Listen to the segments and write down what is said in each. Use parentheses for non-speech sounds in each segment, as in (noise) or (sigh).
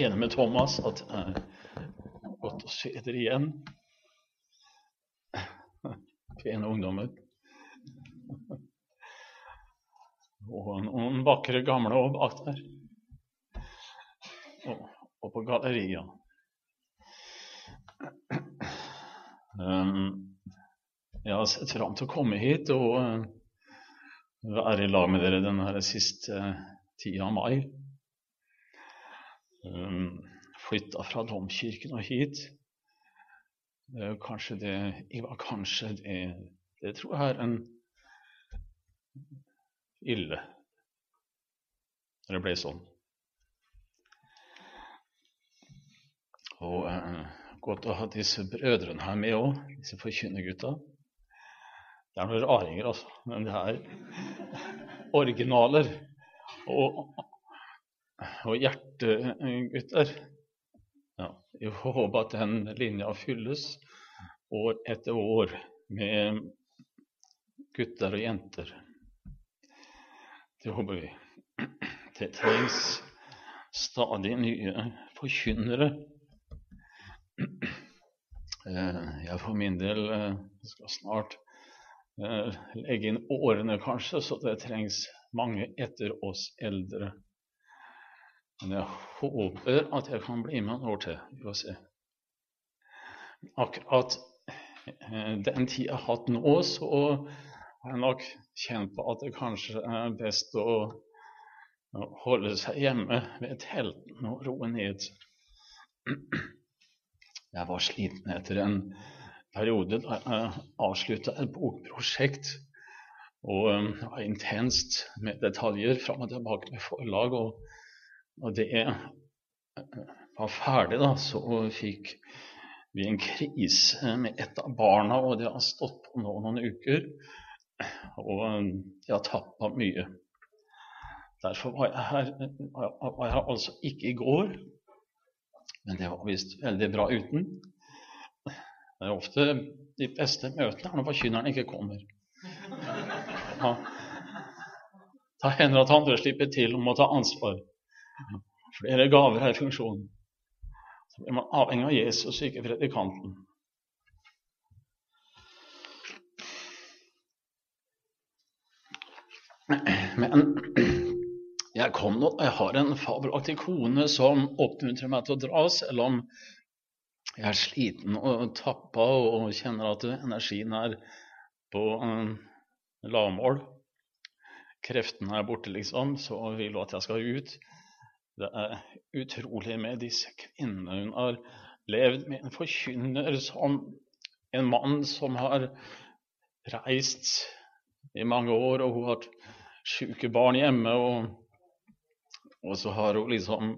enig med Thomas at er godt å se dere igjen. Pene ungdommer. Og noen vakre gamle òg bak der. Og, og på galleria. Um, jeg har sett fram til å komme hit og uh, være i lag med dere denne siste uh, tida av mai. Flytta fra domkirken og hit. Uh, kanskje det Ivar, Kanskje det Det tror jeg er en ille når det ble sånn. Og eh, godt å ha disse brødrene her med òg, disse forkynnergutta. Det er noen raringer, altså, men det er originaler og, og hjertegutter. Ja, jeg håper at den linja fylles år etter år med gutter og jenter. Det håper vi. Det trengs stadig nye forkynnere Eh, jeg for min del eh, skal snart eh, legge inn årene, kanskje, så det trengs mange etter oss eldre. Men jeg håper at jeg kan bli med noen år til. Vi får se. Akkurat den tid jeg har hatt nå, så har jeg nok kjent på at det kanskje er best å holde seg hjemme ved teltene og roe ned. Jeg var sliten etter en periode da jeg avslutta et bokprosjekt. Og um, det var intenst med detaljer fram og tilbake med forlag. Og, og det var ferdig, da, så fikk vi en krise med et av barna, og det har stått på nå noen uker. Og de har tappa mye. Derfor var jeg her var jeg altså ikke i går, men det var visst veldig bra uten. Det er ofte de beste møtene er når forkynneren ikke kommer. Da hender at andre slipper til og å ta ansvar. Flere gaver er funksjon. Så blir man avhengig av Jesus, ikke predikanten. Men jeg kom nå, jeg har en fabelaktig kone som oppmuntrer meg til å dra, selv om jeg er sliten og tappa og kjenner at energien er på uh, lavmål. Kreftene er borte, liksom, så vil hun at jeg skal ut. Det er utrolig med disse kvinnene. Hun har levd med en forkynner som en mann som har reist i mange år, og hun har hatt sjuke barn hjemme. og og så har hun liksom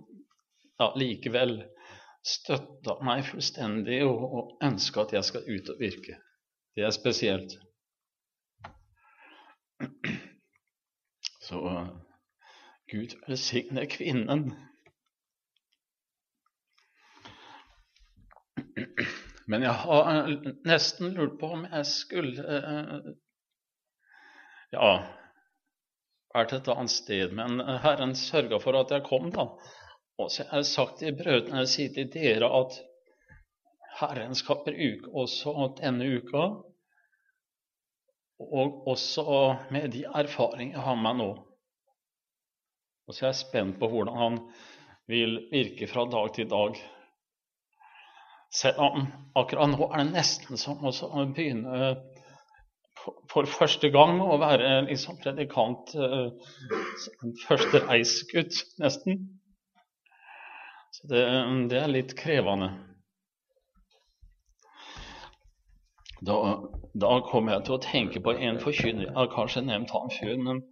ja, likevel støtta meg fullstendig og, og ønska at jeg skal ut og virke. Det er spesielt. Så Gud velsigne kvinnen. Men jeg har nesten lurt på om jeg skulle eh, Ja, vært et annet sted. Men Herren sørga for at jeg kom, da. Og så har jeg sagt til brødrene, sier til dere at Herren skal bruke også denne uka, og også med de erfaringer jeg har med nå. Og så er jeg spent på hvordan han vil virke fra dag til dag. Selv om akkurat nå er det nesten som å begynne for første gang å være liksom predikant uh, Første reisgutt, nesten. Så det, det, er litt krevende. Da, da kommer jeg til å tenke på en forkynner Jeg har kanskje nevnt han før, men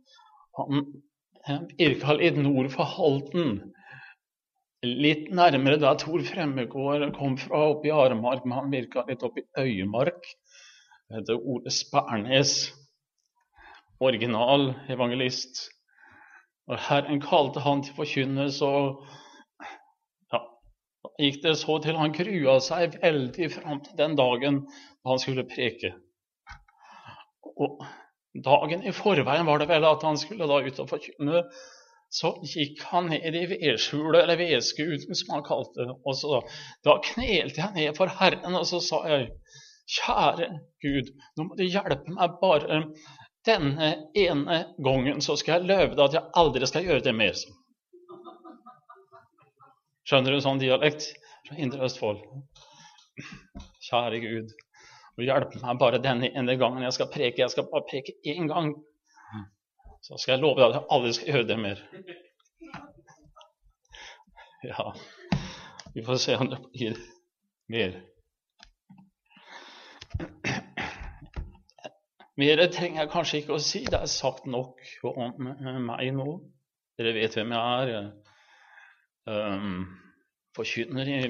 han virka litt nord for Halden. Litt nærmere da Tor Fremmegård kom fra, oppe i Aremark, men han virka litt oppe i Øyemark heter Ole Spernes, original evangelist. Når Herren kalte han til forkynnelse, så ja, gikk det så til han grua seg veldig fram til den dagen da han skulle preke. Og dagen i forveien var det vel at han skulle da ut og forkynne. så gikk han ned i vedskjulet, eller vedskuten som han kalte det. Og så, da knelte jeg ned for Herren, og så sa jeg, kjære Gud, nå må du hjelpe meg bare denne ene gangen, så skal jeg løpe deg at jeg aldri skal gjøre det mer. Skjønner du sånn dialekt fra Indre Østfold? Kjære Gud, og hjelpe meg bare denne ene gangen jeg skal preke. Jeg skal bare preke én gang. Så skal jeg love deg at jeg aldri skal gjøre det mer. Ja, vi får se om det blir mer. Mer trenger jeg kanskje ikke å si. Det er sagt nok om meg nå. Dere vet hvem jeg er. Um, forkynner i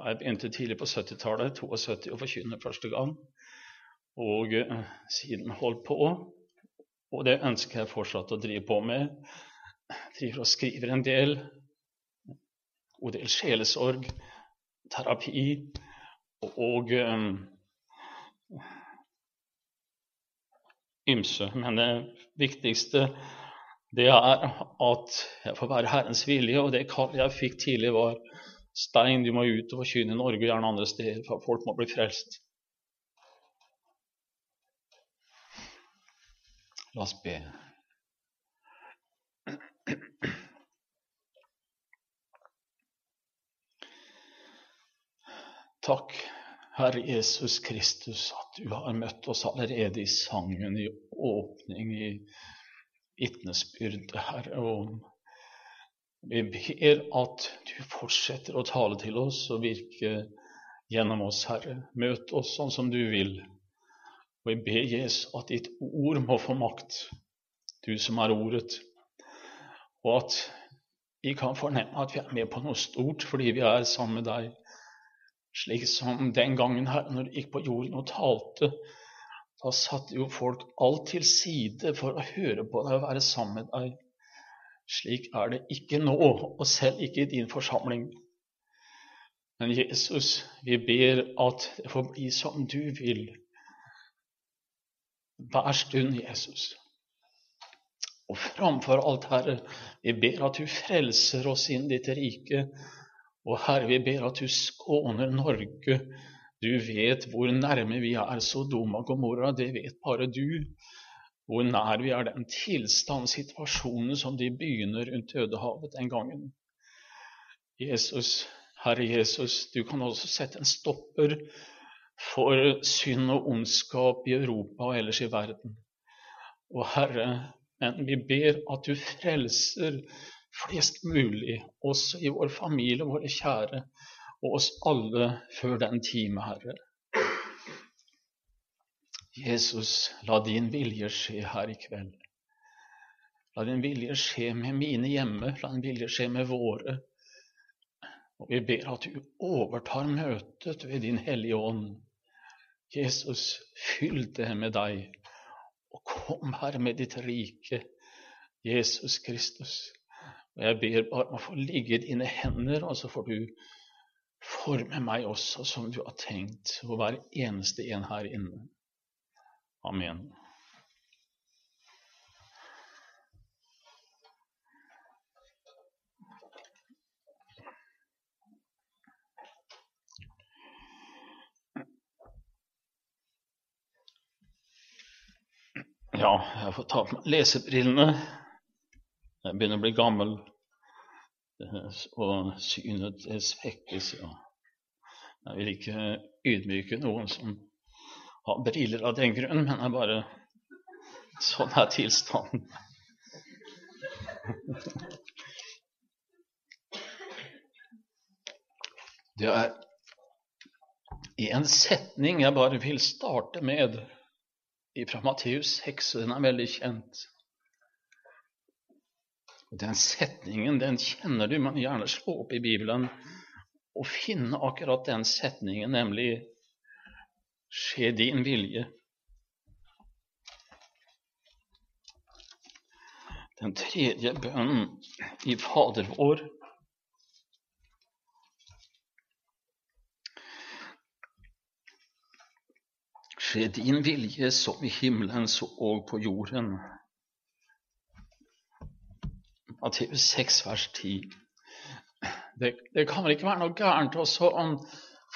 Jeg begynte tidlig på 70-tallet, 72, å forkynne første gang. Og uh, siden holdt på. Og det ønsker jeg fortsatt å drive på med. Jeg driver og skriver en del. Og del sjelesorg, terapi og um, ymse. Men det viktigste det er at jeg får være Herrens vilje, og det kallet jeg fikk tidlig, var Stein, du må ut og forkynne i Norge og gjerne andre steder, for folk må bli frelst. La oss be. Takk, Herre Jesus Kristus, at du har møtt oss allerede i sangen, i åpning, i vitnesbyrd, Herre. Og vi ber at du fortsetter å tale til oss og virke gjennom oss, Herre. Møt oss sånn som du vil. Og jeg ber Jesus at ditt ord må få makt, du som er ordet, og at vi kan fornemme at vi er med på noe stort fordi vi er sammen med deg. Slik som den gangen her når du gikk på jorden og talte, da satte jo folk alt til side for å høre på deg og være sammen med deg. Slik er det ikke nå, og selv ikke i din forsamling. Men Jesus, vi ber at det får bli som du vil hver stund, Jesus. Og framfor alt, Herre, vi ber at du frelser oss inn ditt rike. Og Herre, vi ber at du skåner Norge. Du vet hvor nærme vi er Sodoma og Gomorra. Det vet bare du. Hvor nær vi er den tilstandssituasjonen som de begynner rundt Dødehavet den gangen. Jesus, Herre Jesus, du kan også sette en stopper for synd og ondskap i Europa og ellers i verden. Og Herre, men vi ber at du frelser flest mulig, også i vår familie, våre kjære, og oss alle før den time, Herre. Jesus, la din vilje skje her i kveld. La din vilje skje med mine hjemme, la din vilje skje med våre. Og vi ber at du overtar møtet ved din Hellige Ånd. Jesus, fyll det med deg, og kom her med ditt rike, Jesus Kristus. Og Jeg ber bare om å få ligge i dine hender, og så får du forme meg også som du har tenkt, og hver eneste en her inne. Amen. Ja, jeg får ta på meg lesebrillene. Jeg begynner å bli gammel, og synet svekkes. Ja. Jeg vil ikke ydmyke noen som har briller av den grunn, men er bare Sånn er tilstanden. Det er en setning jeg bare vil starte med fra Matteus 6, den er veldig kjent. Den setningen den kjenner du, men gjerne slå opp i Bibelen og finne akkurat den setningen, nemlig Skje din vilje. Den tredje bønnen i Fader vår Skje din vilje som i himmelen, så og på jorden. Matteus 6, vers 10. Det, det, kan vel ikke være noe gærent også å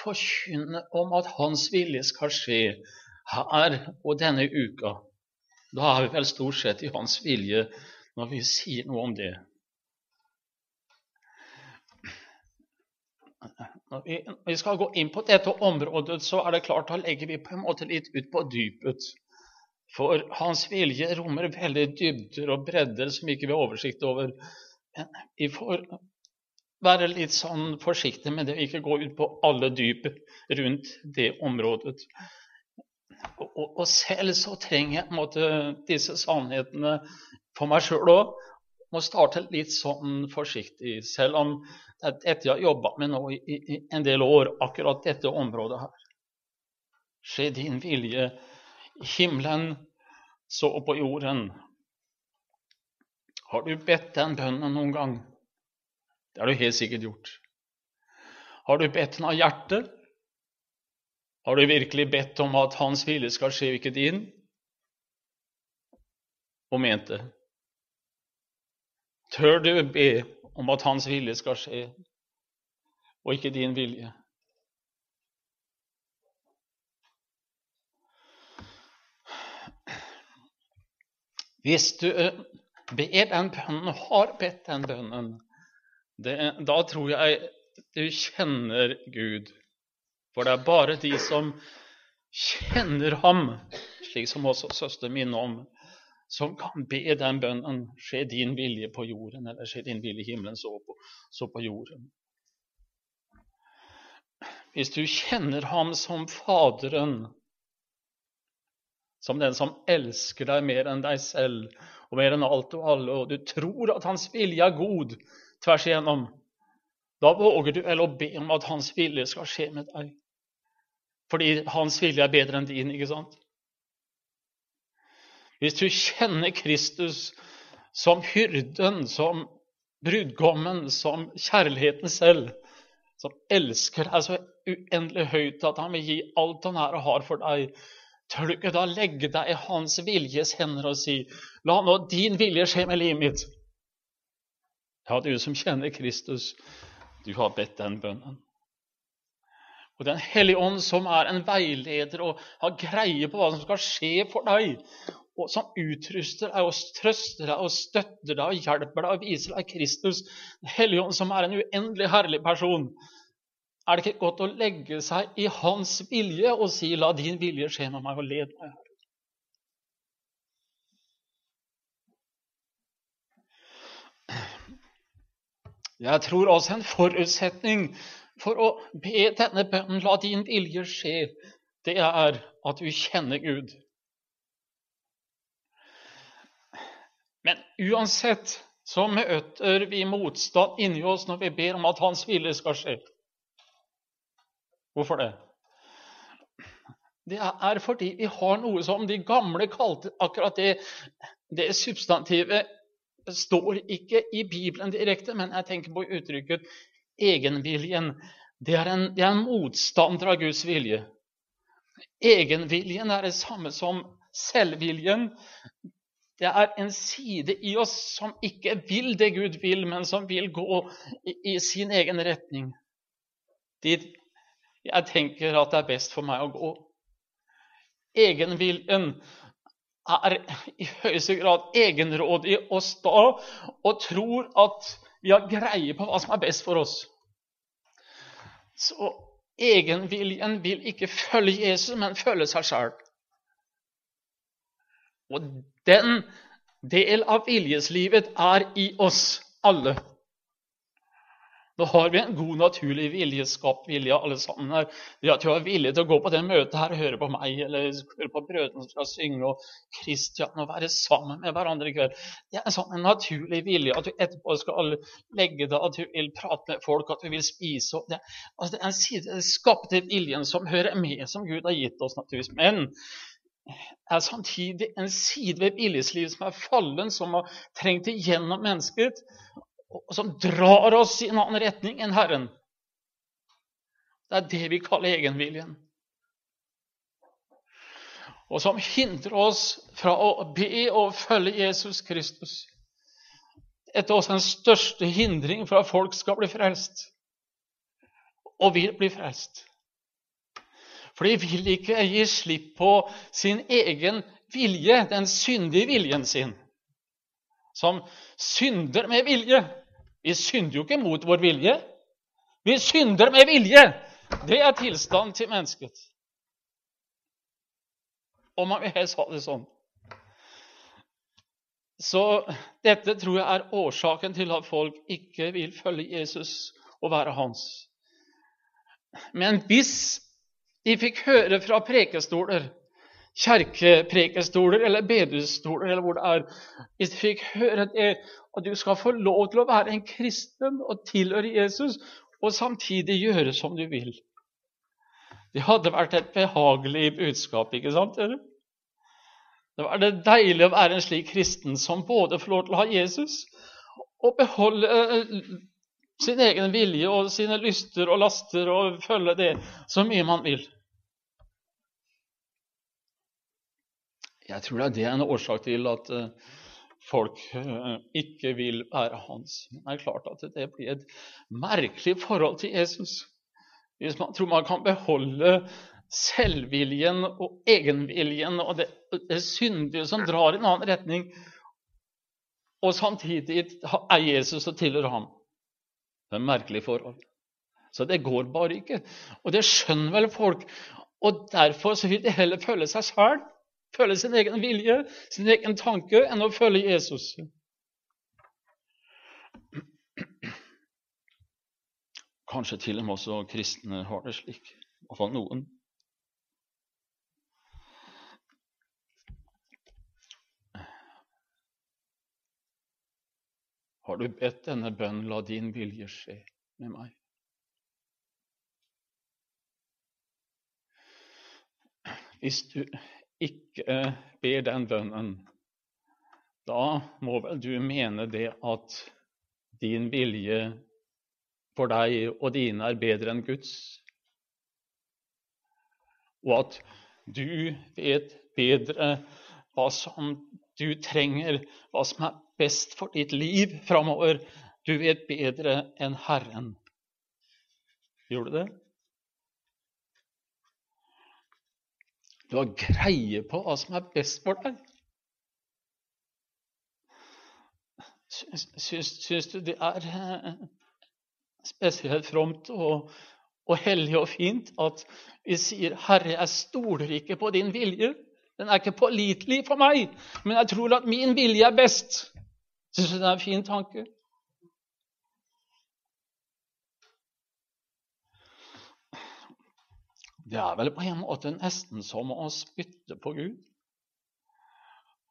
forkynne om at Hans vilje skal skje her og denne uka. Da er vi vel stort sett i Hans vilje når vi sier noe om det. Når vi, når vi skal gå inn på dette området, så er det klart da legger vi på en måte litt ut på dypet. For hans vilje rommer veldig dybder og bredder som ikke vi har oversikt over. Men vi får være litt sånn forsiktig med det, ikke gå ut på alle dyp rundt det området. Og, og, selv så trenger jeg måtte, disse sannhetene for meg sjøl òg. Må starte litt sånn forsiktig, selv om det er dette jeg har jobba med nå i, i, en del år, akkurat dette området her. Skje din vilje i himmelen så på jorden. Har du bedt den bønnen noen gang? Det har du helt sikkert gjort. Har du bedt den av hjertet? Har du virkelig bedt om at Hans vilje skal skje, ikke din? Og ment det? Tør du be om at Hans vilje skal skje, og ikke din vilje? Hvis du eh, ber den bønnen, har bedt den bønnen, det, da tror jeg du kjenner Gud. For det er bare de som kjenner ham, slik som også søster minner om, som kan be den bønnen skje din vilje på jorden, eller skje din vilje i himmelen, så på, så på jorden. Hvis du kjenner ham som Faderen, som den som elsker deg mer enn deg selv og mer enn alt og alle, og du tror at hans vilje er god tvers igjennom, da våger du vel å be om at hans vilje skal skje med deg. Fordi hans vilje er bedre enn din, ikke sant? Hvis du kjenner Kristus som hyrden, som brudgommen, som kjærligheten selv, som elsker deg så uendelig høyt at han vil gi alt han er og har for deg, Tør du ikke da legge deg i hans viljes hender og si, la nå din vilje skje med livet mitt? Ja, du som kjenner Kristus, du har bedt den bønnen. Og Den hellige ånd, som er en veileder og har greie på hva som skal skje for deg, og som utruster deg og trøster deg og støtter deg og hjelper deg og viser deg Kristus, Den hellige ånd, som er en uendelig herlig person, er det ikke godt å legge seg i hans vilje og si 'la din vilje skje med meg, og led meg her'? Jeg tror også en forutsetning for å be denne bønnen 'la din vilje skje', det er at du kjenner Gud. Men uansett så møter vi motstand inni oss når vi ber om at Hans vilje skal skje. Hvorfor det? Det er fordi vi har noe som de gamle kalte akkurat det, det substantivet står ikke i Bibelen direkte, men jeg tenker på uttrykket egenviljen. Det er en, det er en motstander av Guds vilje. Egenviljen er det samme som selvviljen. Det er en side i oss som ikke vil det Gud vil, men som vil gå i, i sin egen retning. Dit jeg tenker at det er best for meg å gå. Egenviljen er i høyeste grad egenrådige og sta og tror at vi har greie på hva som er best for oss. Så egenviljen vil ikke følge Jesus, men følge seg sjøl. Og den del av viljeslivet er i oss alle. Nå har vi en god, naturlig vilje, skapt vilje, alle sammen her. Det at du har vilje til å gå på det møtet her og høre på meg, eller høre på brødrene som skal synge, og Kristian, og være sammen med hverandre i kveld. Det er en sånn naturlig vilje at du etterpå skal legge deg, at du vil prate med folk, at du vil spise. Det, altså det er en side den skapte viljen som hører med, som Gud har gitt oss, naturligvis. Men er samtidig en side ved viljeslivet som er fallen, som har trengt igjennom mennesket, som drar oss i en annen retning enn Herren. Det er det vi kaller egenviljen. Og som hindrer oss fra å be og følge Jesus Kristus. etter oss den største hindring for at folk skal bli frelst. Og vil bli frelst. For de vil ikke gi slipp på sin egen vilje, den syndige viljen sin. Som synder med vilje. Vi synder jo ikke mot vår vilje. Vi synder med vilje. Det er tilstanden til mennesket. Om man vil helst ha det sånn. Så dette tror jeg er årsaken til at folk ikke vil følge Jesus og være hans. Men hvis de fikk høre fra prekestoler, kjerkeprekestoler eller bedehusstoler eller hvor det er Hvis de fikk høre det, at du skal få lov til å være en kristen og tilhøre Jesus, og samtidig gjøre som du vil Det hadde vært et behagelig budskap, ikke sant? dere? Det var det deilig å være en slik kristen som både får lov til å ha Jesus og beholde eh, sin egen vilje og sine lyster og laster og følge det så mye man vil. Jeg tror det er en årsak til at eh, folk eh, ikke vil være hans. Men det er klart at det blir et merkelig forhold til Jesus hvis man tror man kan beholde selvviljen og egenviljen og det, det syndige som drar i en annen retning, og samtidig er Jesus og tilhører ham. Det er et merkelig forhold. Så det går bare ikke. Og det skjønner vel folk. Og derfor vil de heller følge seg sjøl, følge sin egen vilje, sin egen tanke, enn å følge Jesus. Kanskje til og med også kristne har det slik. I hvert fall noen. Har du bedt denne bønnen, la din vilje skje med meg? Hvis du ikke ber den bønnen, da må vel du mene det at din vilje for deg og dine er bedre enn Guds, og at du vet bedre hva som du trenger, hva som er best for ditt liv framover. Du vet bedre enn Herren. Gjorde du det? Du har greie på hva som er best for deg. Syns, syns du det er eh, spesielt fromt og, og hellig og fint at vi sier 'Herre, jeg stoler ikke på din vilje'? Den er ikke pålitelig for meg, men jeg tror at min vilje er best. Syns du det er en fin tanke? Det er vel på en måte nesten som å spytte på Gud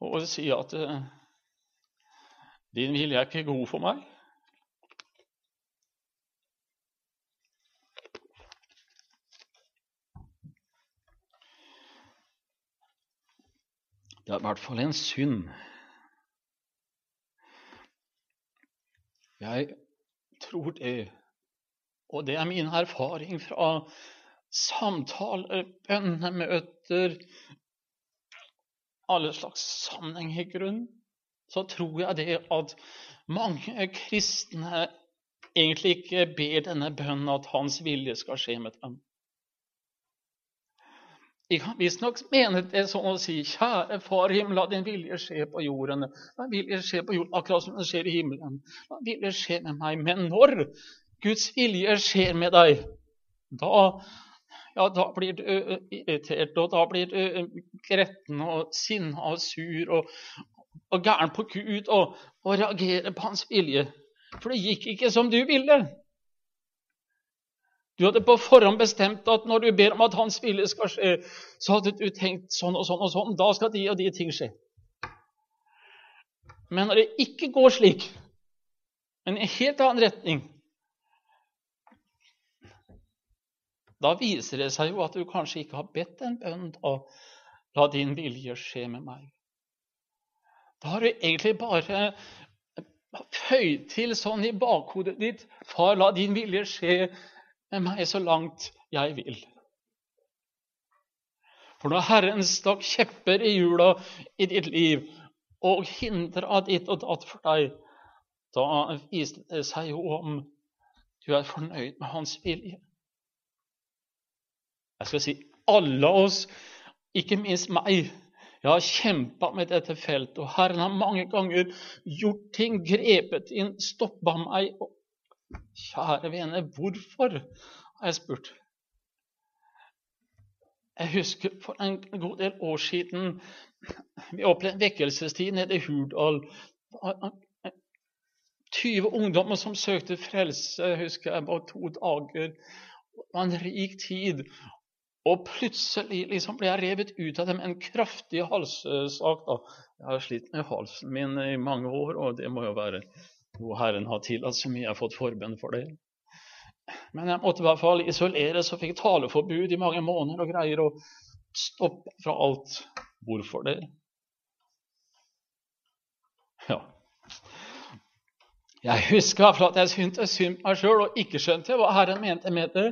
og si at eh, 'din vilje er ikke god for meg'. Det er i hvert fall en synd Jeg tror det. Og det er min erfaring fra samtaler, bønnemøter, alle slags sammenhenger i grunnen. Så tror jeg det at mange kristne egentlig ikke ber denne bønnen at hans vilje skal skje med dem. De kan visstnok mene det sånn å si, kjære Far i himmelen, la din vilje skje på jorden. La vilje skje på jorden, akkurat som den skjer i himmelen. La vilje skje med meg. Men når Guds vilje skjer med deg, da, ja, da blir du irritert, og da blir du gretten og sinna og sur og, og gæren på Gud og, og reagerer på hans vilje. For det gikk ikke som du ville. Du hadde på forhånd bestemt at når du ber om at Hans vilje skal skje, så hadde du tenkt sånn og sånn og sånn. Da skal de og de ting skje. Men når det ikke går slik, men i en helt annen retning, da viser det seg jo at du kanskje ikke har bedt en bønn da La din vilje skje med meg. Da har du egentlig bare føyd til sånn i bakhodet ditt Far, la din vilje skje med meg så langt jeg vil. For når Herren stakk kjepper i hjula i ditt liv og hindra ditt og datt for deg, Da viste det seg jo om du er fornøyd med hans vilje. Jeg skal si alle oss, ikke minst meg. Jeg har kjempa med dette feltet, og Herren har mange ganger gjort ting, grepet inn, stoppa meg. Og, kjære vene, hvorfor? har jeg spurt. Jeg husker for en god del år siden vi opplevde en vekkelsestid nede i Hurdal. 20 ungdommer som søkte frelse, husker jeg, bare to dager. Det var en rik tid. Og plutselig liksom ble jeg revet ut av det med en kraftig halssak. Da. Jeg har slitt med halsen min i mange år, og det må jo være noe Herren har tillatt så mye jeg har fått forbønn for det. Men jeg måtte i hvert fall isoleres og fikk taleforbud i mange måneder og greier å stoppe fra alt. Hvorfor det? Ja. Jeg husker i hvert fall at jeg syntes synd på meg sjøl og ikke skjønte hva Herren mente med det.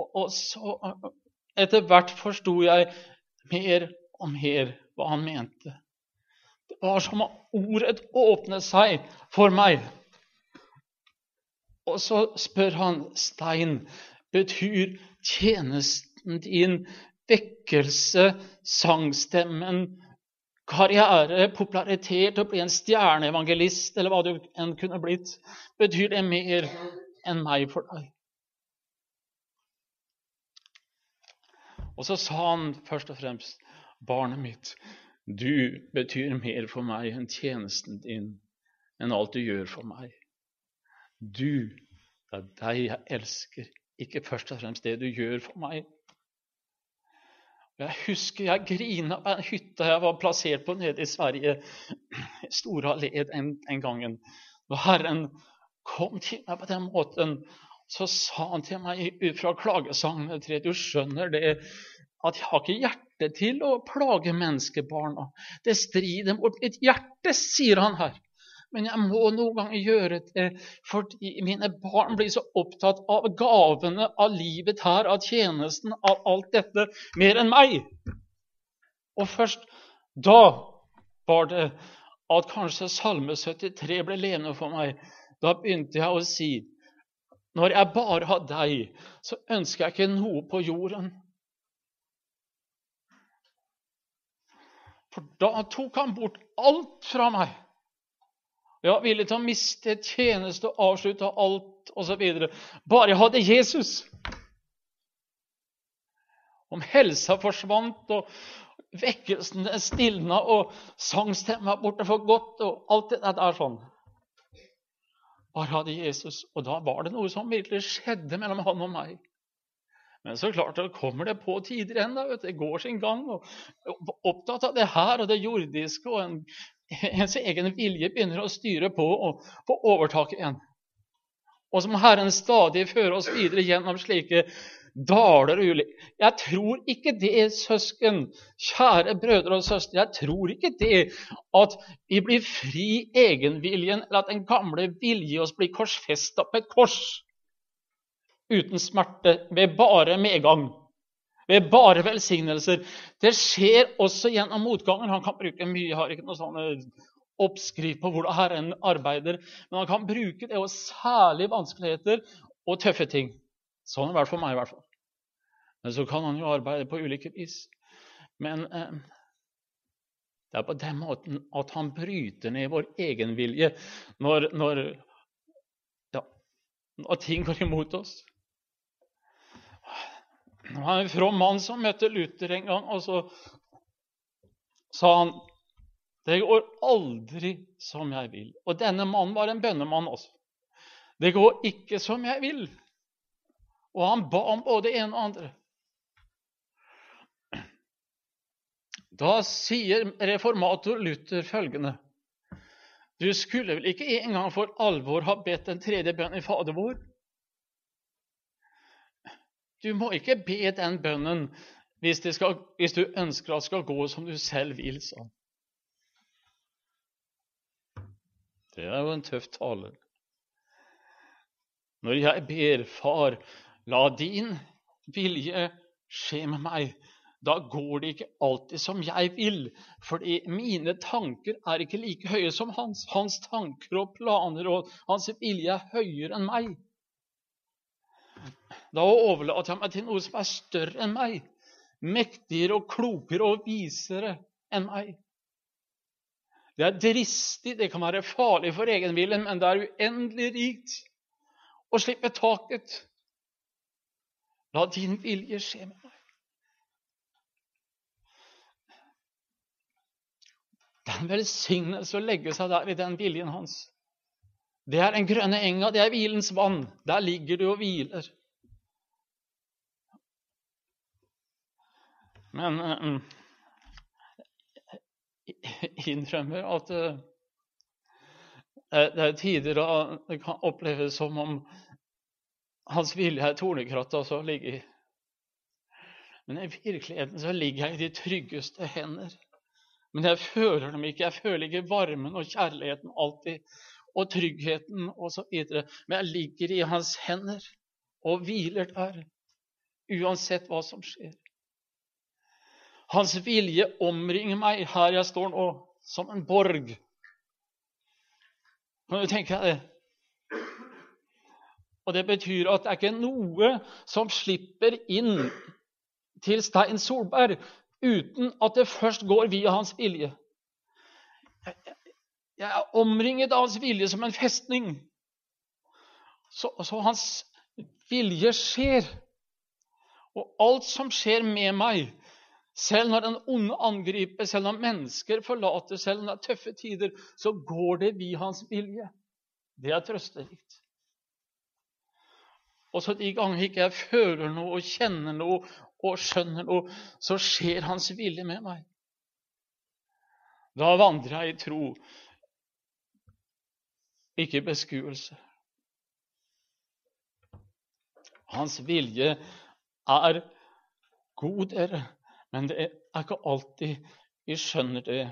Og, og så etter hvert forsto jeg mer og mer hva han mente. Det var som om ordet åpnet seg for meg. Og så spør han Stein, betyr tjenesten din vekkelse, sangstemmen, karriere, popularitet, å bli en stjerneevangelist, eller hva du enn kunne blitt, betyr det mer enn meg for deg? Og så sa han først og fremst, 'Barnet mitt, du betyr mer for meg enn tjenesten din, enn alt du gjør for meg.' Du, det er deg jeg elsker, ikke først og fremst det du gjør for meg. Jeg husker jeg grina på en hytte jeg var plassert på nede i Sverige, Store allé den, den gangen. Herren kom til meg på den måten, så sa han til meg ut fra klagesangene tre, du skjønner det at jeg har ikke hjerte til å plage menneskebarna. Det strider mot mitt hjerte, sier han her. Men jeg må noen ganger gjøre det fordi mine barn blir så opptatt av gavene, av livet her, av tjenesten, av alt dette, mer enn meg. Og først da var det at kanskje Salme 73 ble levende for meg. Da begynte jeg å si når jeg bare har deg, så ønsker jeg ikke noe på jorden. For da tok han bort alt fra meg. Jeg var villig til å miste tjeneste og avslutte alt osv. Bare jeg hadde Jesus. Om helsa forsvant og vekkelsen stilna og sangstemma borte for godt og alt det der sånn bare hadde Jesus. Og da var det noe som virkelig skjedde mellom han og meg. Men så klart det kommer det på tider ennå. Det går sin gang. og Opptatt av det her og det jordiske, og en, ens egen vilje begynner å styre på og få overtak igjen. Og som Herren stadig fører oss videre gjennom slike daler og ulykker. Jeg tror ikke det, søsken, kjære brødre og søstre, jeg tror ikke det at vi blir fri egenviljen, eller at den gamle vilje oss blir korsfesta på et kors uten smerte, ved bare medgang, ved bare velsignelser. Det skjer også gjennom motganger. Han kan bruke mye, har ikke noe sånn oppskrift på hvordan Herren arbeider, men han kan bruke det og særlig vanskeligheter og tøffe ting. Sånn har det vært for meg, i hvert fall. Men så kan han jo arbeide på ulike vis. Men eh, det er på den måten at han bryter ned vår egenvilje når, når, ja, når ting går imot oss. Det var en from mann som møtte Luther en gang, og så sa han det går aldri som jeg vil. Og denne mannen var en bønnemann også. Det går ikke som jeg vil. Og han ba om både ene og andre. Da sier reformator Luther følgende Du skulle vel ikke engang for alvor ha bedt den tredje bønnen i Fader vår? Du må ikke be den bønnen hvis, skal, hvis du ønsker at det skal gå som du selv vil, sa han. Det er jo en tøff tale. Når jeg ber Far La din vilje skje med meg. da går det ikke alltid som jeg vil, fordi mine tanker er ikke like høye som hans. Hans tanker og planer og hans vilje er høyere enn meg. Da overlater jeg meg til noe som er større enn meg, mektigere og klokere og visere enn meg. Det er dristig, det kan være farlig for egenviljen, men det er uendelig rikt å slippe taket. La din vilje skje med meg. Det er en velsignelse å legge seg der i den viljen hans. Det er den grønne enga, det er hvilens vann. Der ligger du og hviler. Men jeg innrømmer at uh, det er tider da det kan oppleves som om hans vilje er tornekratta også ligger i. Men i virkeligheten så ligger jeg i de tryggeste hender. Men jeg føler dem ikke. Jeg føler ikke varmen og kjærligheten alltid, og tryggheten osv. Men jeg ligger i hans hender og hviler der, uansett hva som skjer. Hans vilje omringer meg her jeg står nå, som en borg. Kan du tenke deg det? Og Det betyr at det er ikke noe som slipper inn til Stein Solberg uten at det først går via hans vilje. Jeg er omringet av hans vilje som en festning. Så, så hans vilje skjer. Og alt som skjer med meg, selv når den onde angriper, selv når mennesker forlater, selv når det er tøffe tider, så går det via hans vilje. Det er trøsterikt. Og så de ganger ikke jeg føler noe og kjenner noe og skjønner noe, så skjer Hans vilje med meg. Da vandrer jeg i tro, ikke beskuelse. Hans vilje er god, dere, men det er ikke alltid vi skjønner det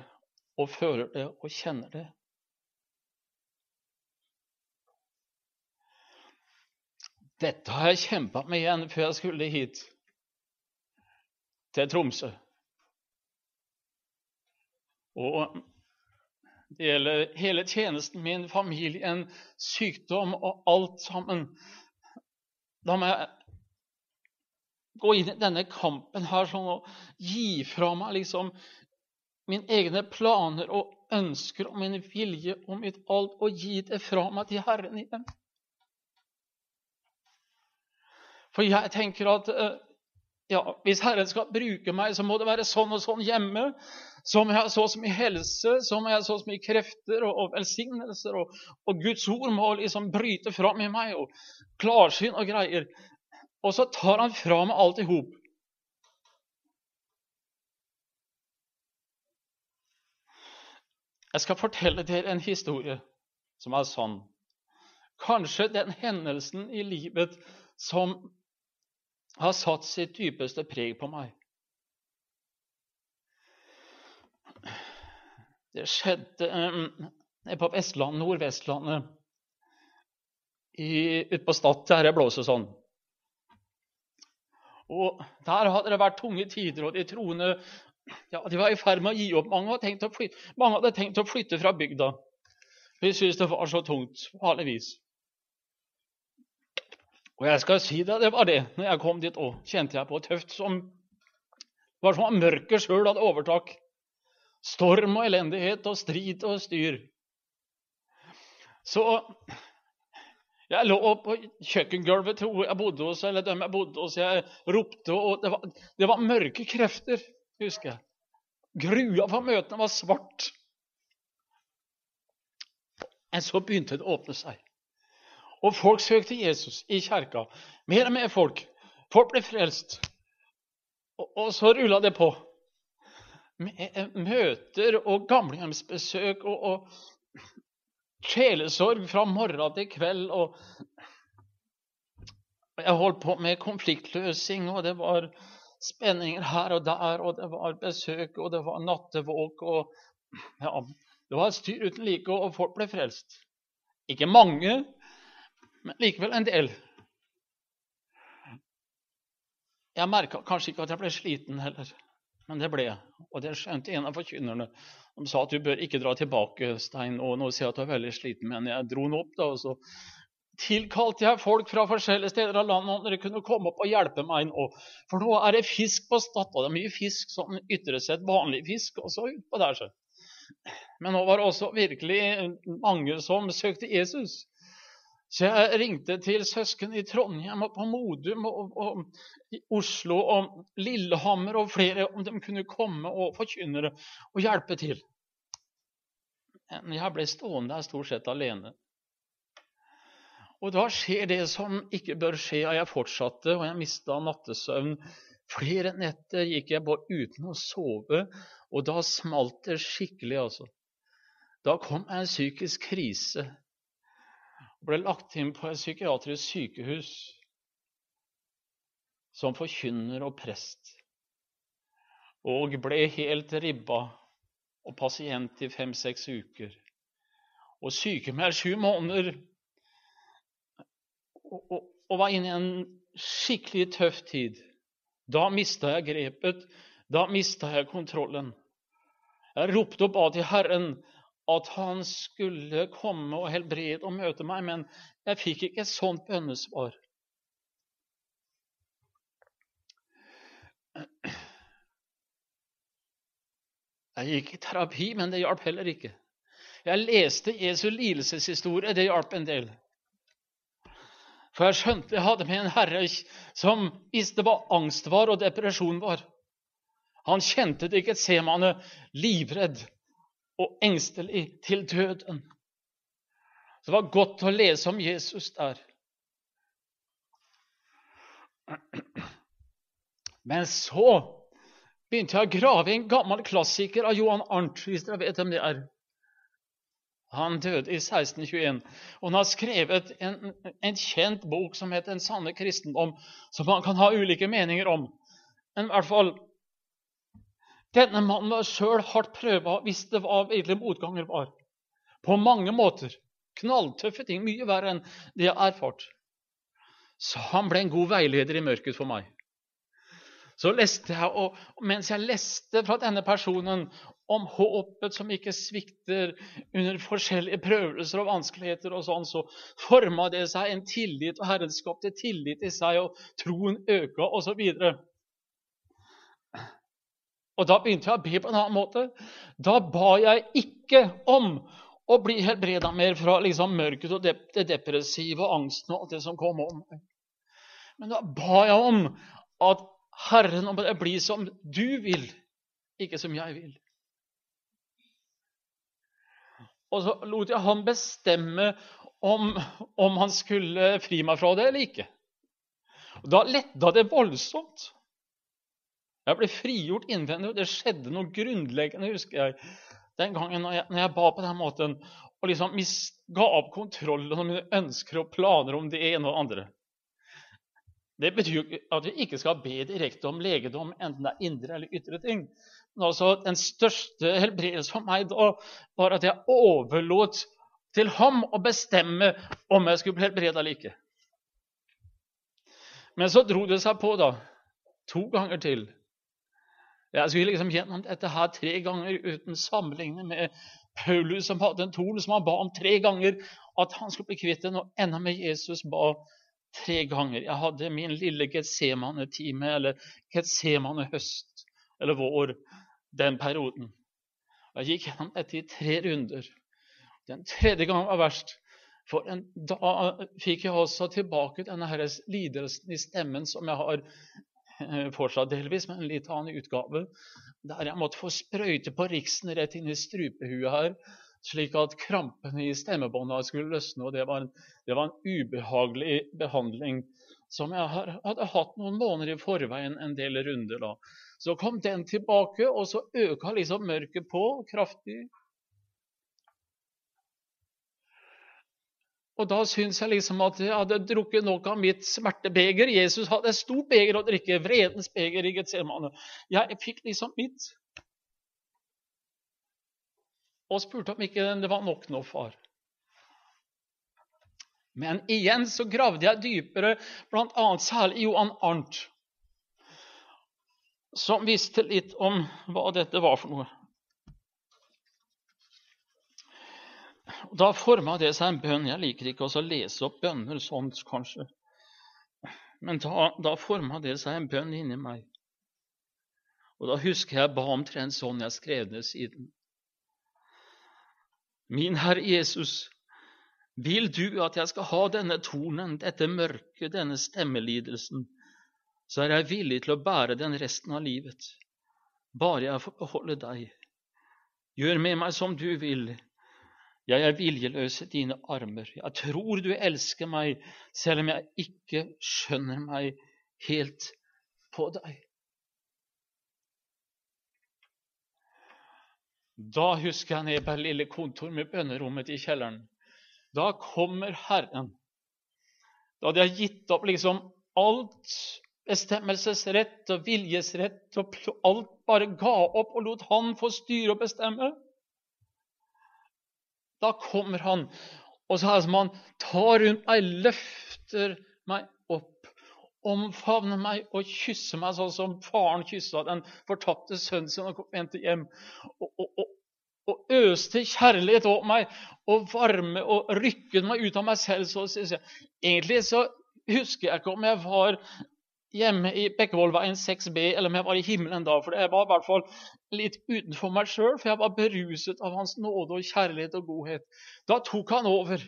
og føler det og kjenner det. Dette har jeg kjempa med igjen før jeg skulle hit til Tromsø. Og det gjelder hele tjenesten min, familien, sykdom og alt sammen. Da må jeg gå inn i denne kampen her sånn og gi fra meg liksom mine egne planer og ønsker og min vilje og mitt alt, og gi det fra meg til Herren igjen. For jeg tenker at uh, ja, hvis Herren skal bruke meg, så må det være sånn og sånn hjemme. Så må jeg så så mye helse, så må jeg så så mye krefter og, og velsignelser. Og, og, Guds ord må liksom bryte fram i meg, og klarsyn og greier. Og så tar han fra meg alt i hop. Jeg skal fortelle dere en historie som er sånn. Kanskje den hendelsen i livet som har satt sitt dypeste preg på meg. Det skjedde um, på Vestlandet, Nordvestlandet, ute på Stad, der blåser sånn. Og Der hadde det vært tunge tider, og de troende ja, de var i ferd med å gi opp. Mange hadde tenkt å flytte, hadde tenkt å flytte fra bygda. De syntes det var så tungt, vanligvis. Og jeg skal si deg, det var det. Når jeg kom dit òg, kjente jeg på tøft som Det var som om mørket sjøl hadde overtak. Storm og elendighet og strid og styr. Så jeg lå på kjøkkengulvet til jeg bodde hos, eller dem jeg bodde hos. Jeg ropte, og det var, det var mørke krefter, husker jeg. Grua for møtene var svart. Men så begynte det å åpne seg. Og folk søkte Jesus i kjerka. Mer og mer folk. Folk ble frelst. Og, og så rulla det på. Møter og gamlehjemsbesøk og, og sjelesorg fra morgen til kveld. Og jeg holdt på med konfliktløsing, og det var spenninger her og der, og det var besøk, og det var nattevåk og ja, Det var et styr uten like, og folk ble frelst. Ikke mange, men likevel en del. Jeg merka kanskje ikke at jeg ble sliten heller, men det ble jeg. Og det skjønte en av forkynnerne. De sa at du bør ikke dra tilbake, Stein. Og nå ser jeg at du er veldig sliten, men jeg dro den opp, da, og så tilkalte jeg folk fra forskjellige steder av landet om dere kunne komme opp og hjelpe meg nå. For nå er det fisk på Stad, det er mye fisk, sånn ytre sett vanlig fisk og så utpå der. Så. Men nå var det også virkelig mange som søkte Jesus. Så jeg ringte til søsken i Trondheim og på Modum og, og, i Oslo og Lillehammer og flere om de kunne komme og forkynne og hjelpe til. Men jeg ble stående der stort sett alene. Og da skjer det som ikke bør skje, og jeg fortsatte, og jeg mista nattesøvn. Flere netter gikk jeg bare uten å sove, og da smalt det skikkelig, altså. Da kom en psykisk krise. Og Ble lagt inn på et psykiatrisk sykehus som forkynner og prest. Og ble helt ribba og pasient i fem-seks uker. Og sykemeldt sju måneder og, og var inne i en skikkelig tøff tid. Da mista jeg grepet. Da mista jeg kontrollen. Jeg ropte opp av til Herren at han skulle komme og helbrede og møte meg, men jeg fikk ikke et sånt bønnesvar. Jeg gikk i terapi, men det hjalp heller ikke. Jeg leste Jesu lidelseshistorie. Det hjalp en del. For jeg skjønte jeg hadde med en herre som visste hva angst var og depresjon var. Han kjente det ikke ser man livredd og engstelig til døden. Så det var godt å lese om Jesus der. Men så begynte jeg å grave i en gammel klassiker av Johan Arnt, hvis dere vet hvem det er. Han døde i 1621. Og han har skrevet en, en, kjent bok som heter 'En sanne kristendom', som man kan ha ulike meninger om. Men i hvert fall Denne mannen var sjøl hardt prøva, visste hva virkelig motganger var. På mange måter. Knalltøffe ting. Mye verre enn det jeg har erfart. Så han ble en god veileder i mørket for meg. Så leste jeg, og Mens jeg leste fra denne personen om håpet som ikke svikter under forskjellige prøvelser og vanskeligheter, og sånn, så forma det seg en tillit, og Herren skapte tillit i seg, og troen øka, osv. Og, da begynte jeg å be på en annen måte. Da ba jeg ikke om å bli helbreda mer fra liksom mørket og det depressive og angsten og alt det som kom om. Men da ba jeg om at Herren om det blir som du vil, ikke som jeg vil. Og så lot jeg han bestemme om, om han skulle fri meg fra det eller ikke. Og da letta det voldsomt. Jeg ble frigjort innvendig, det skjedde noe grunnleggende, husker jeg, den gangen når jeg, når jeg ba på den måten og liksom ga opp kontrollen om mine ønsker og planer om det ene og det andre. Det betyr jo at vi ikke skal be direkte om legedom, enten det er indre eller ytre ting. Men altså, Den største helbredelse for meg da var at jeg overlot til ham å bestemme om jeg skulle bli helbredet eller ikke. Men så dro det seg på, da. To ganger til. Jeg skulle liksom gjennom dette her tre ganger uten sammenligning med Paulus, som hadde en torn som han ba om tre ganger at han skulle bli kvitt den, og enda med Jesus ba tre ganger. Jeg hadde min lille Getsemane-time, eller Getsemane-høst, eller vår, den perioden. Jeg gikk gjennom dette i tre runder. Den tredje gangen var verst. For en, da fikk jeg også tilbake denne her lidelsen i stemmen som jeg har (laughs) fortsatt delvis, men en litt annen utgave. Der jeg måtte få sprøyte på riksen rett inn i strupehuet her slik at krampene i stemmebånda skulle løsne. og det var, en, det var, en, ubehagelig behandling som jeg hadde hatt noen måneder i forveien, en del runder. da. Så kom den tilbake, og så øka liksom mørket på kraftig. Og da syns jeg liksom at jeg hadde drukket nok av mitt smertebeger. Jesus hadde et stort beger å drikke, vredens beger i Getsemane. Jeg fikk liksom mitt og spurte om ikke det var nok nå, far. Men igjen så gravde jeg dypere, bl.a. særlig Johan Arnt. som visste litt om hva dette var for noe. Da forma det seg en bønn. Jeg liker ikke å lese opp bønner sånn, kanskje. Men da, da forma det seg en bønn inni meg. Og da husker jeg ba omtrent sånn jeg skrev det siden. Min Herre Jesus, vil du at jeg skal ha denne tornen, dette mørket, denne stemmelidelsen, så er jeg villig til å bære den resten av livet, bare jeg får beholde deg. Gjør med meg som du vil, jeg er viljeløs i dine armer. Jeg tror du elsker meg, selv om jeg ikke skjønner meg helt på deg. Da husker jeg ned på det lille kontor med bønnerommet i kjelleren. Da kommer Herren. Da hadde jeg gitt opp liksom alt bestemmelsesrett og viljesrett og alt bare ga opp og lot Han få styre og bestemme. Da kommer han, og så er det som han tar rundt meg, løfter meg opp, omfavner meg og kysser meg sånn som faren kyssa den fortapte sønnen sin og vendte hjem. Og, og, og, og øste kjærlighet over meg og varme og rykket meg ut av meg selv. Så, så, så. Egentlig så husker jeg ikke om jeg var hjemme i Bekkevollveien 6B, eller om jeg var i himmelen da. For jeg var i hvert fall litt utenfor meg sjøl, for jeg var beruset av Hans nåde og kjærlighet og godhet. Da tok han over.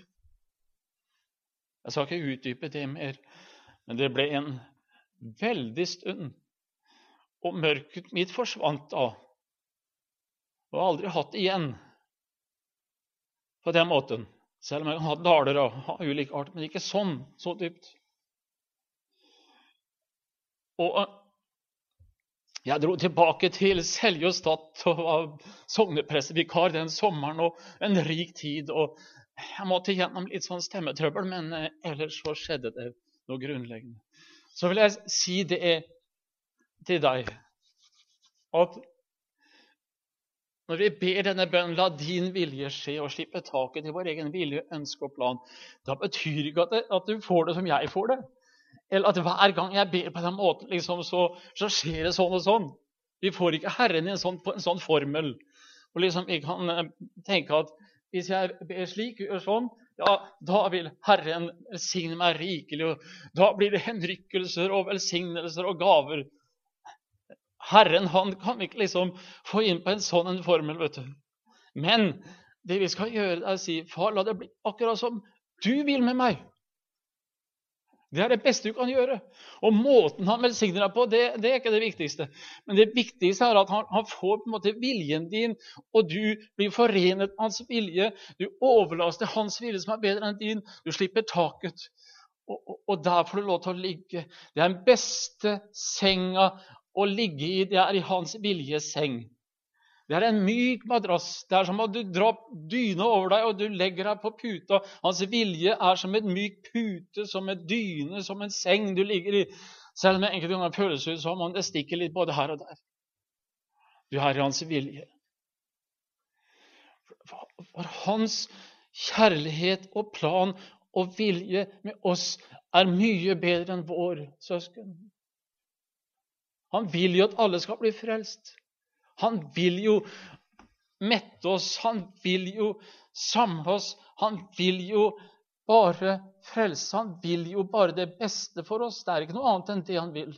Jeg skal ikke utdype det mer, men det ble en veldig stund. Og mørket mitt forsvant da. Og har aldri hatt det igjen på den måten. Selv om jeg kan ha daler av ulik art, men ikke sånn, så dypt. Og eh, jeg dro tilbake til Selje og var sognepressevikar den sommeren. og En rik tid. og Jeg måtte gjennom litt sånn stemmetrøbbel, men eh, ellers så skjedde det noe grunnleggende. Så vil jeg si det til deg at når vi ber denne bønnen 'La din vilje skje' og slippe taket i vår egen vilje, ønske og plan, da betyr ikke at, det, at du får det som jeg får det. Eller at hver gang jeg ber på den måten, liksom, så, så, skjer det sånn og sånn. Vi får ikke Herren i en sånn, en sånn formel. Og liksom, Vi kan eh, tenke at hvis jeg ber slik, gjør sånn, ja, da vil Herren velsigne meg rikelig. og Da blir det henrykkelser og velsignelser og gaver. Herren han kan ikke liksom få inn på en sånn en formel. vet du. Men det vi skal gjøre, er å si, far, la det bli akkurat som du vil med meg. Det er det beste du kan gjøre. Og måten han velsigner deg på, det, det, er ikke det viktigste. Men det viktigste er at han, han, får på en måte viljen din, og du blir forenet med hans vilje. Du overlaster hans vilje, som er bedre enn din. Du slipper taket. Og, og, og der får du lov til å ligge. Det er den beste senga å ligge i. Det er i hans viljes seng. Det er en myk madrass. Det er som om du drar dyna over deg, og du legger deg på puta. Hans vilje er som en myk pute, som en dyne, som en seng du ligger i. Selv om det enkelte ganger føles ut som om det stikker litt både her og der. Du er i hans vilje. For hans kjærlighet og plan og vilje med oss er mye bedre enn vår søsken. Han vil jo at alle skal bli frelst. Han vil jo mette oss, han vil jo samle oss, han vil jo bare frelse. Han vil jo bare det beste for oss. Det er ikke noe annet enn det han vil.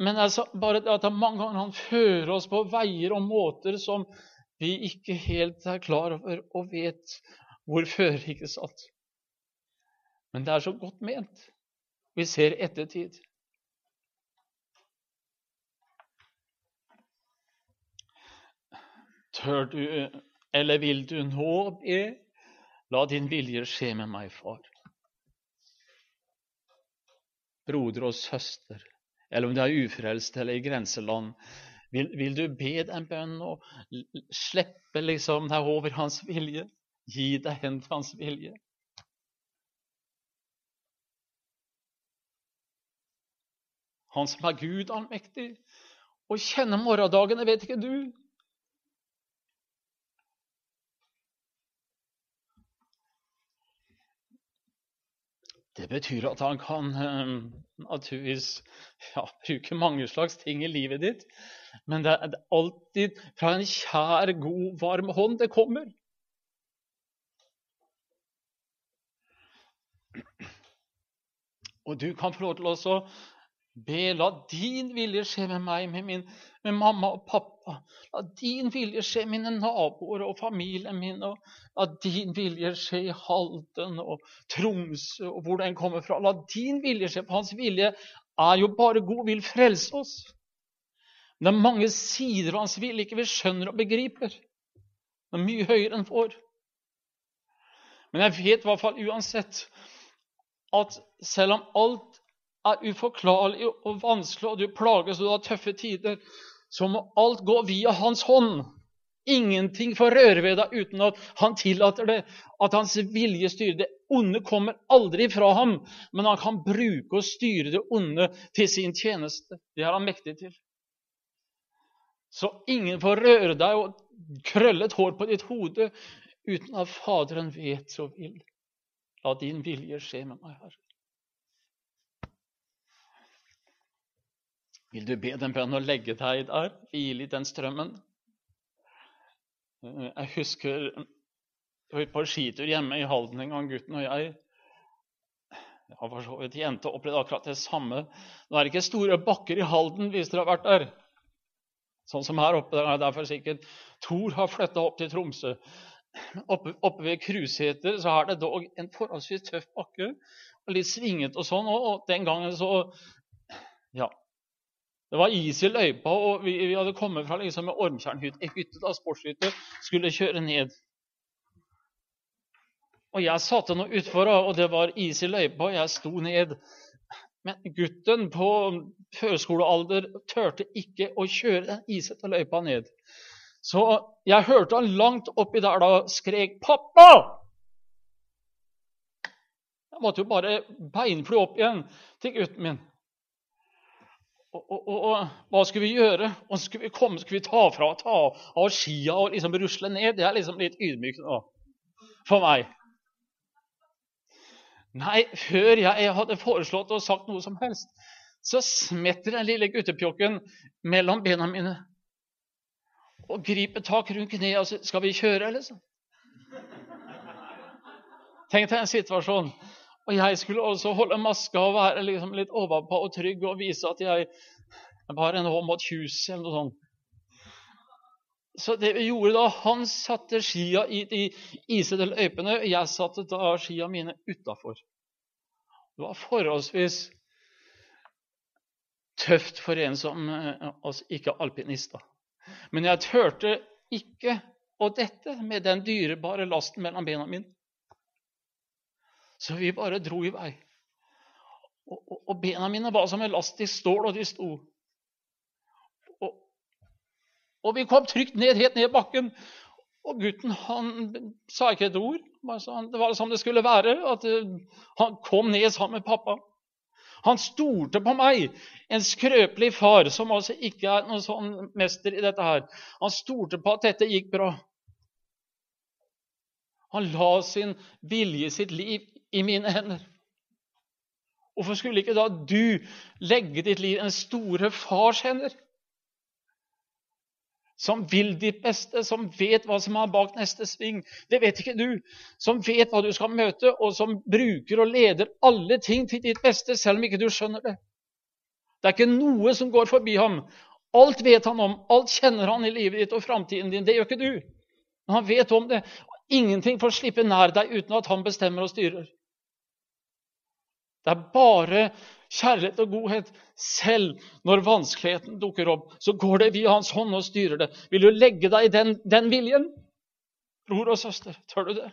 Men altså, bare det at mange ganger han fører oss på veier og måter som vi ikke helt er klar over og vet hvor fører, ikke sant? Men det er så godt ment. Vi ser ettertid. Tør du, eller vil du nå be? La din vilje skje med meg, far. Broder og søster, eller om du er ufrelst eller i grenseland, vil, vil du be den bønn og slippe liksom deg over hans vilje? Gi deg hen til hans vilje? Han som er Gud allmektig, og kjenner morgendagene, vet ikke du? Det betyr at han kan eh, naturligvis ja, bruke mange slags ting i livet ditt. Men det er alltid fra en kjær, god, varm hånd det kommer. Og du kan få lov til å be la din vilje skje med meg, med, min, med mamma og pappa. La din vilje skje mine naboer og familien min. Og la din vilje skje i Halden og Tromsø og hvor den kommer fra. La din vilje skje. For hans vilje er jo bare god, vil frelse oss. Men det er mange sider av hans vilje ikke vi skjønner og begriper. Det er mye høyere enn vår. Men jeg vet i hvert fall uansett at selv om alt er uforklarlig og vanskelig, og du plages og du har tøffe tider, så må alt gå via Hans hånd. Ingenting får røre ved deg uten at han tillater det, at hans vilje styrer. Det onde kommer aldri fra ham, men han kan bruke og styre det onde til sin tjeneste. Det er han mektig til. Så ingen får røre deg og krølle et hår på ditt hode uten at Faderen vet så vil. La din vilje skje med meg, Herre. Vil du be den bønnen å legge deg der, hvile i den strømmen? Jeg husker jeg var på skitur hjemme i Halden en gang, gutten og jeg. Jeg for så vidt jente opplevd akkurat det samme. Nå er det ikke store bakker i Halden hvis dere har vært der. Sånn som her oppe. Der er derfor sikkert Thor har flytta opp til Tromsø. Oppe, oppe ved Krusheter så er det dog en forholdsvis tøff bakke. og Litt svinget og sånn. Og den gangen så Ja. Det var is i løypa, og vi, vi hadde kommet fra liksom en Ormtjernhytte, sportshytte, skulle kjøre ned. Og jeg satte noe utfor, og det var is i løypa, og jeg sto ned. Men gutten på førskolealder turte ikke å kjøre den isete løypa ned. Så jeg hørte han langt oppi der da skrek 'Pappa!' Jeg måtte jo bare beinfly opp igjen til gutten min. Og, og, og, hva skulle vi gjøre? Og skulle vi komme, skulle vi ta fra ta av skia og liksom rusle ned? Det er liksom litt ydmykt nå for meg. Nei, før jeg hadde foreslått og sagt noe som helst, så smetter den lille guttepjokken mellom bena mine og griper tak rundt kneet og sier 'Skal vi kjøre', liksom? Tenk deg en situasjon og jeg skulle også holde maska og være liksom litt overpå og trygg og vise at jeg var en hånd mot huset eller noe sånt. Så det vi gjorde da, Han satte skia i de isete løypene, og jeg satte da skia mine utafor. Det var forholdsvis tøft for en som altså ikke alpinist. da. Men jeg turte ikke å dette med den dyrebare lasten mellom bena mine. Så vi bare dro i vei. Og, og, og bena mine var som en last i stål, og de sto. Og, og vi kom trygt ned, helt ned bakken. Og gutten han sa ikke et ord. Det var som det skulle være. at eh, Han kom ned sammen med pappa. Han stolte på meg, en skrøpelig far som altså ikke er noen sånn mester i dette her. Han stolte på at dette gikk bra. Han la sin vilje, sitt liv, i mine hender. Hvorfor skulle ikke da du legge ditt liv i den store fars hender? Som vil ditt beste, som vet hva som er bak neste sving. Det vet ikke du. Som vet hva du skal møte, og som bruker og leder alle ting til ditt beste, selv om ikke du skjønner det. Det er ikke noe som går forbi ham. Alt vet han om, alt kjenner han i livet ditt og framtiden din. Det gjør ikke du. Men han vet om det. Ingenting får slippe nær deg uten at han bestemmer og styrer. Det er bare kjærlighet og godhet. Selv når vanskeligheten dukker opp, så går det via Hans hånd og styrer det. Vil du legge deg i den, den viljen? Bror og søster, tør du det?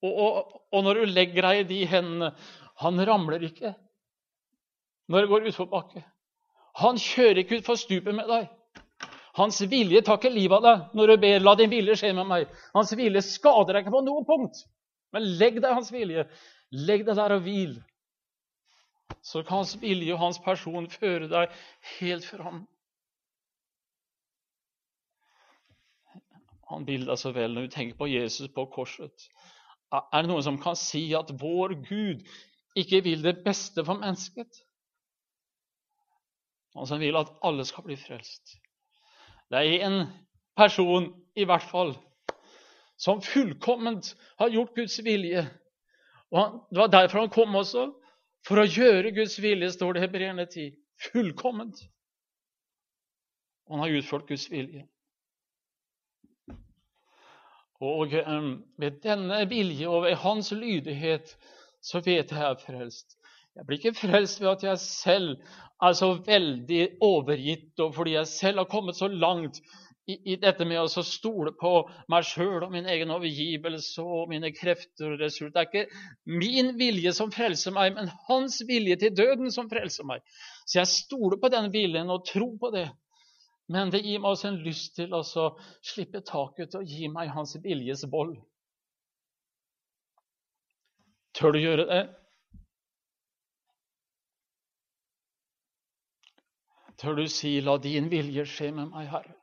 Og, og, og, når du legger deg i de hendene Han ramler ikke når det går utforbakke. Han kjører ikke utfor stupet med deg. Hans vilje tar ikke livet av deg når du ber 'la din vilje skje med meg'. Hans vilje skader deg ikke på noe punkt. Men legg deg hans vilje. Legg deg der og hvil. Så kan hans vilje og hans person føre deg helt fram. Han bilder så vel når du tenker på Jesus på korset. Er det noen som kan si at vår Gud ikke vil det beste for mennesket? Han som vil at alle skal bli frelst. Det er en person, i hvert fall, som fullkomment har gjort Guds vilje. Og Det var derfor han kom også. For å gjøre Guds vilje, står det i Hebreerne 10. Fullkomment. Han har utført Guds vilje. Og ved denne vilje og ved hans lydighet så vet jeg jeg er frelst. Jeg blir ikke frelst ved at jeg selv er så veldig overgitt, og fordi jeg selv har kommet så langt i, i dette med å stole på meg sjøl og min egen overgivelse og mine krefter og ressurser. Det er ikke min vilje som frelser meg, men hans vilje til døden som frelser meg. Så jeg stoler på den viljen og tror på det. Men det gir meg også en lyst til å slippe taket og gi meg hans viljes vold. Tør du gjøre det? Tør du si 'la din vilje skje med meg, Herre'?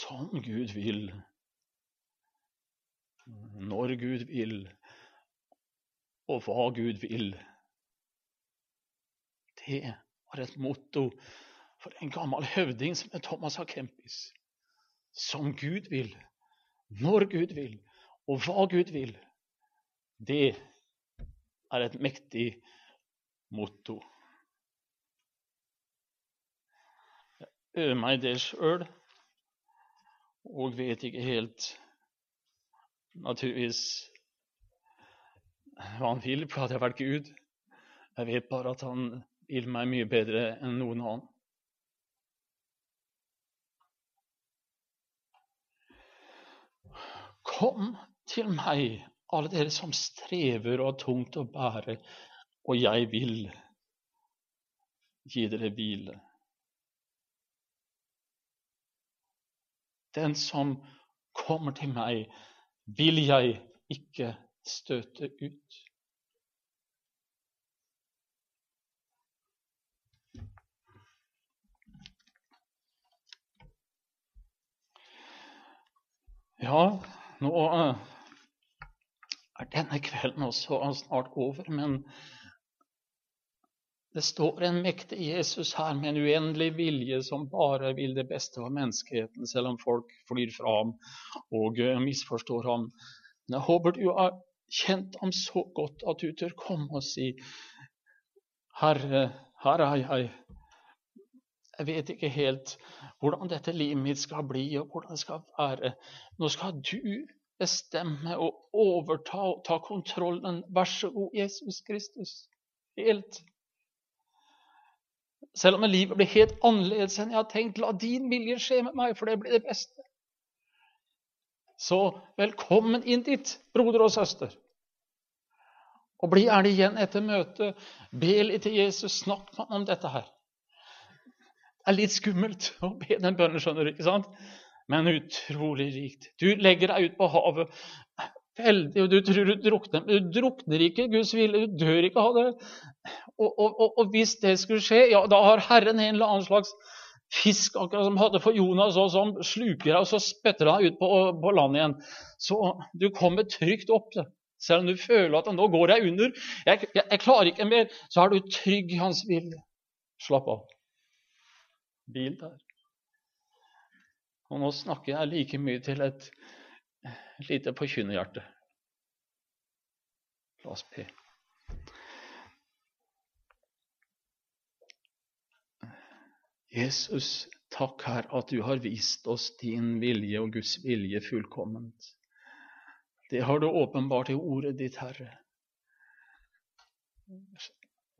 Som Gud vil, når Gud vil, og hva Gud vil. Det var et motto for en gammel høvding som er Thomas A. Kempis. Som Gud vil, når Gud vil, og hva Gud vil. Det er et mektig motto. Jeg øver meg i det sjøl og vet ikke helt naturligvis hva han vil, for at jeg har vært Gud. Jeg vet bare at han vil meg mye bedre enn noen annen. Kom til meg, alle dere som strever og har tungt å bære, og jeg vil gi dere hvile. Den som kommer til meg, vil jeg ikke støte ut. Ja, nå eh, er denne kvelden også snart over, men det står en mektig Jesus her med en uendelig vilje som bare vil det beste for menneskeheten, selv om folk flyr fra ham og eh, misforstår ham. Men jeg håper du har kjent ham så godt at du tør komme og si Herre, her er jeg. Jeg vet ikke helt hvordan dette livet mitt skal bli, og hvordan det skal være. Nå skal du bestemme og overta og ta kontrollen. Vær så god, Jesus Kristus. Helt. Selv om livet blir helt annerledes enn jeg har tenkt, la din vilje skje med meg, for det blir det beste. Så velkommen inn dit, broder og søster. Og bli gjerne igjen etter møtet. Be litt til Jesus. Snakk med ham om dette her. Det er litt skummelt å be den bønnen, skjønner du. ikke sant? Men utrolig rikt. Du legger deg ut på havet. Du tror du drukner, du drukner ikke Guds vilje. Du dør ikke av det. Og, og, og, hvis det skulle skje, ja, da har Herren en eller annen slags fisk akkurat som hadde for Jonas, og som sluker deg, og så spytter deg ut på, på land igjen. Så du kommer trygt opp. Selv om du føler at nå går jeg under. Jeg, jeg, jeg klarer ikke mer. Så er du trygg i Hans vilje. Slapp av bil der. Og nå snakker jeg like mye til et, et lite forkynnerhjerte. La oss be. Jesus, takk, her at du har vist oss din vilje og Guds vilje fullkomment. Det har du åpenbart i ordet ditt, Herre.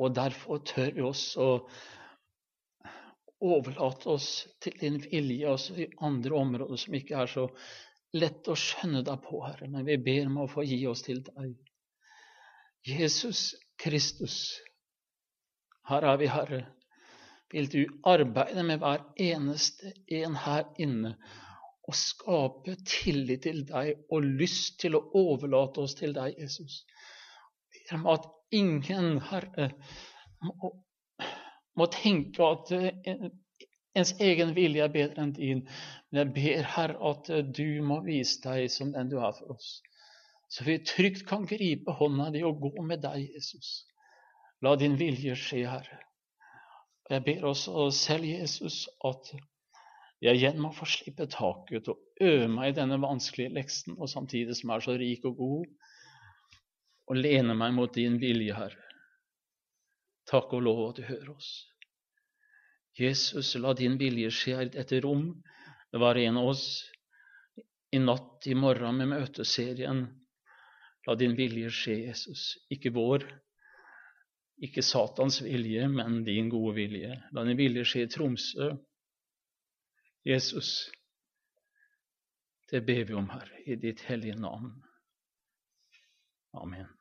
Og derfor tør vi oss å overlate oss til din vilje også i andre områder som ikke er så lett å skjønne deg på, Herre, men vi ber om å få gi oss til deg. Jesus Kristus, her er vi, Herre. Vil du arbeide med hver eneste en her inne og skape tillit til deg og lyst til å overlate oss til deg, Jesus. Ber om at ingen, Herre, må, må tenke at eh, ens egen vilje er bedre enn din. Men jeg ber, Herre, at eh, du må vise deg som den du er for oss. Så vi trygt kan gripe hånda di og gå med deg, Jesus. La din vilje skje, Herre. Jeg ber også selv, Jesus, at jeg igjen må få slippe taket og øve meg i denne vanskelige leksen, og samtidig som jeg er så rik og god, og lene meg mot din vilje, Herre. Takk og lov at du hører oss. Jesus, la din vilje skje i dette rom var en av oss i natt, i morgen med møteserien. La din vilje skje, Jesus. Ikke vår, ikke Satans vilje, men din gode vilje. La din vilje skje i Tromsø. Jesus, det ber vi om, Herre, i ditt hellige navn. Amen.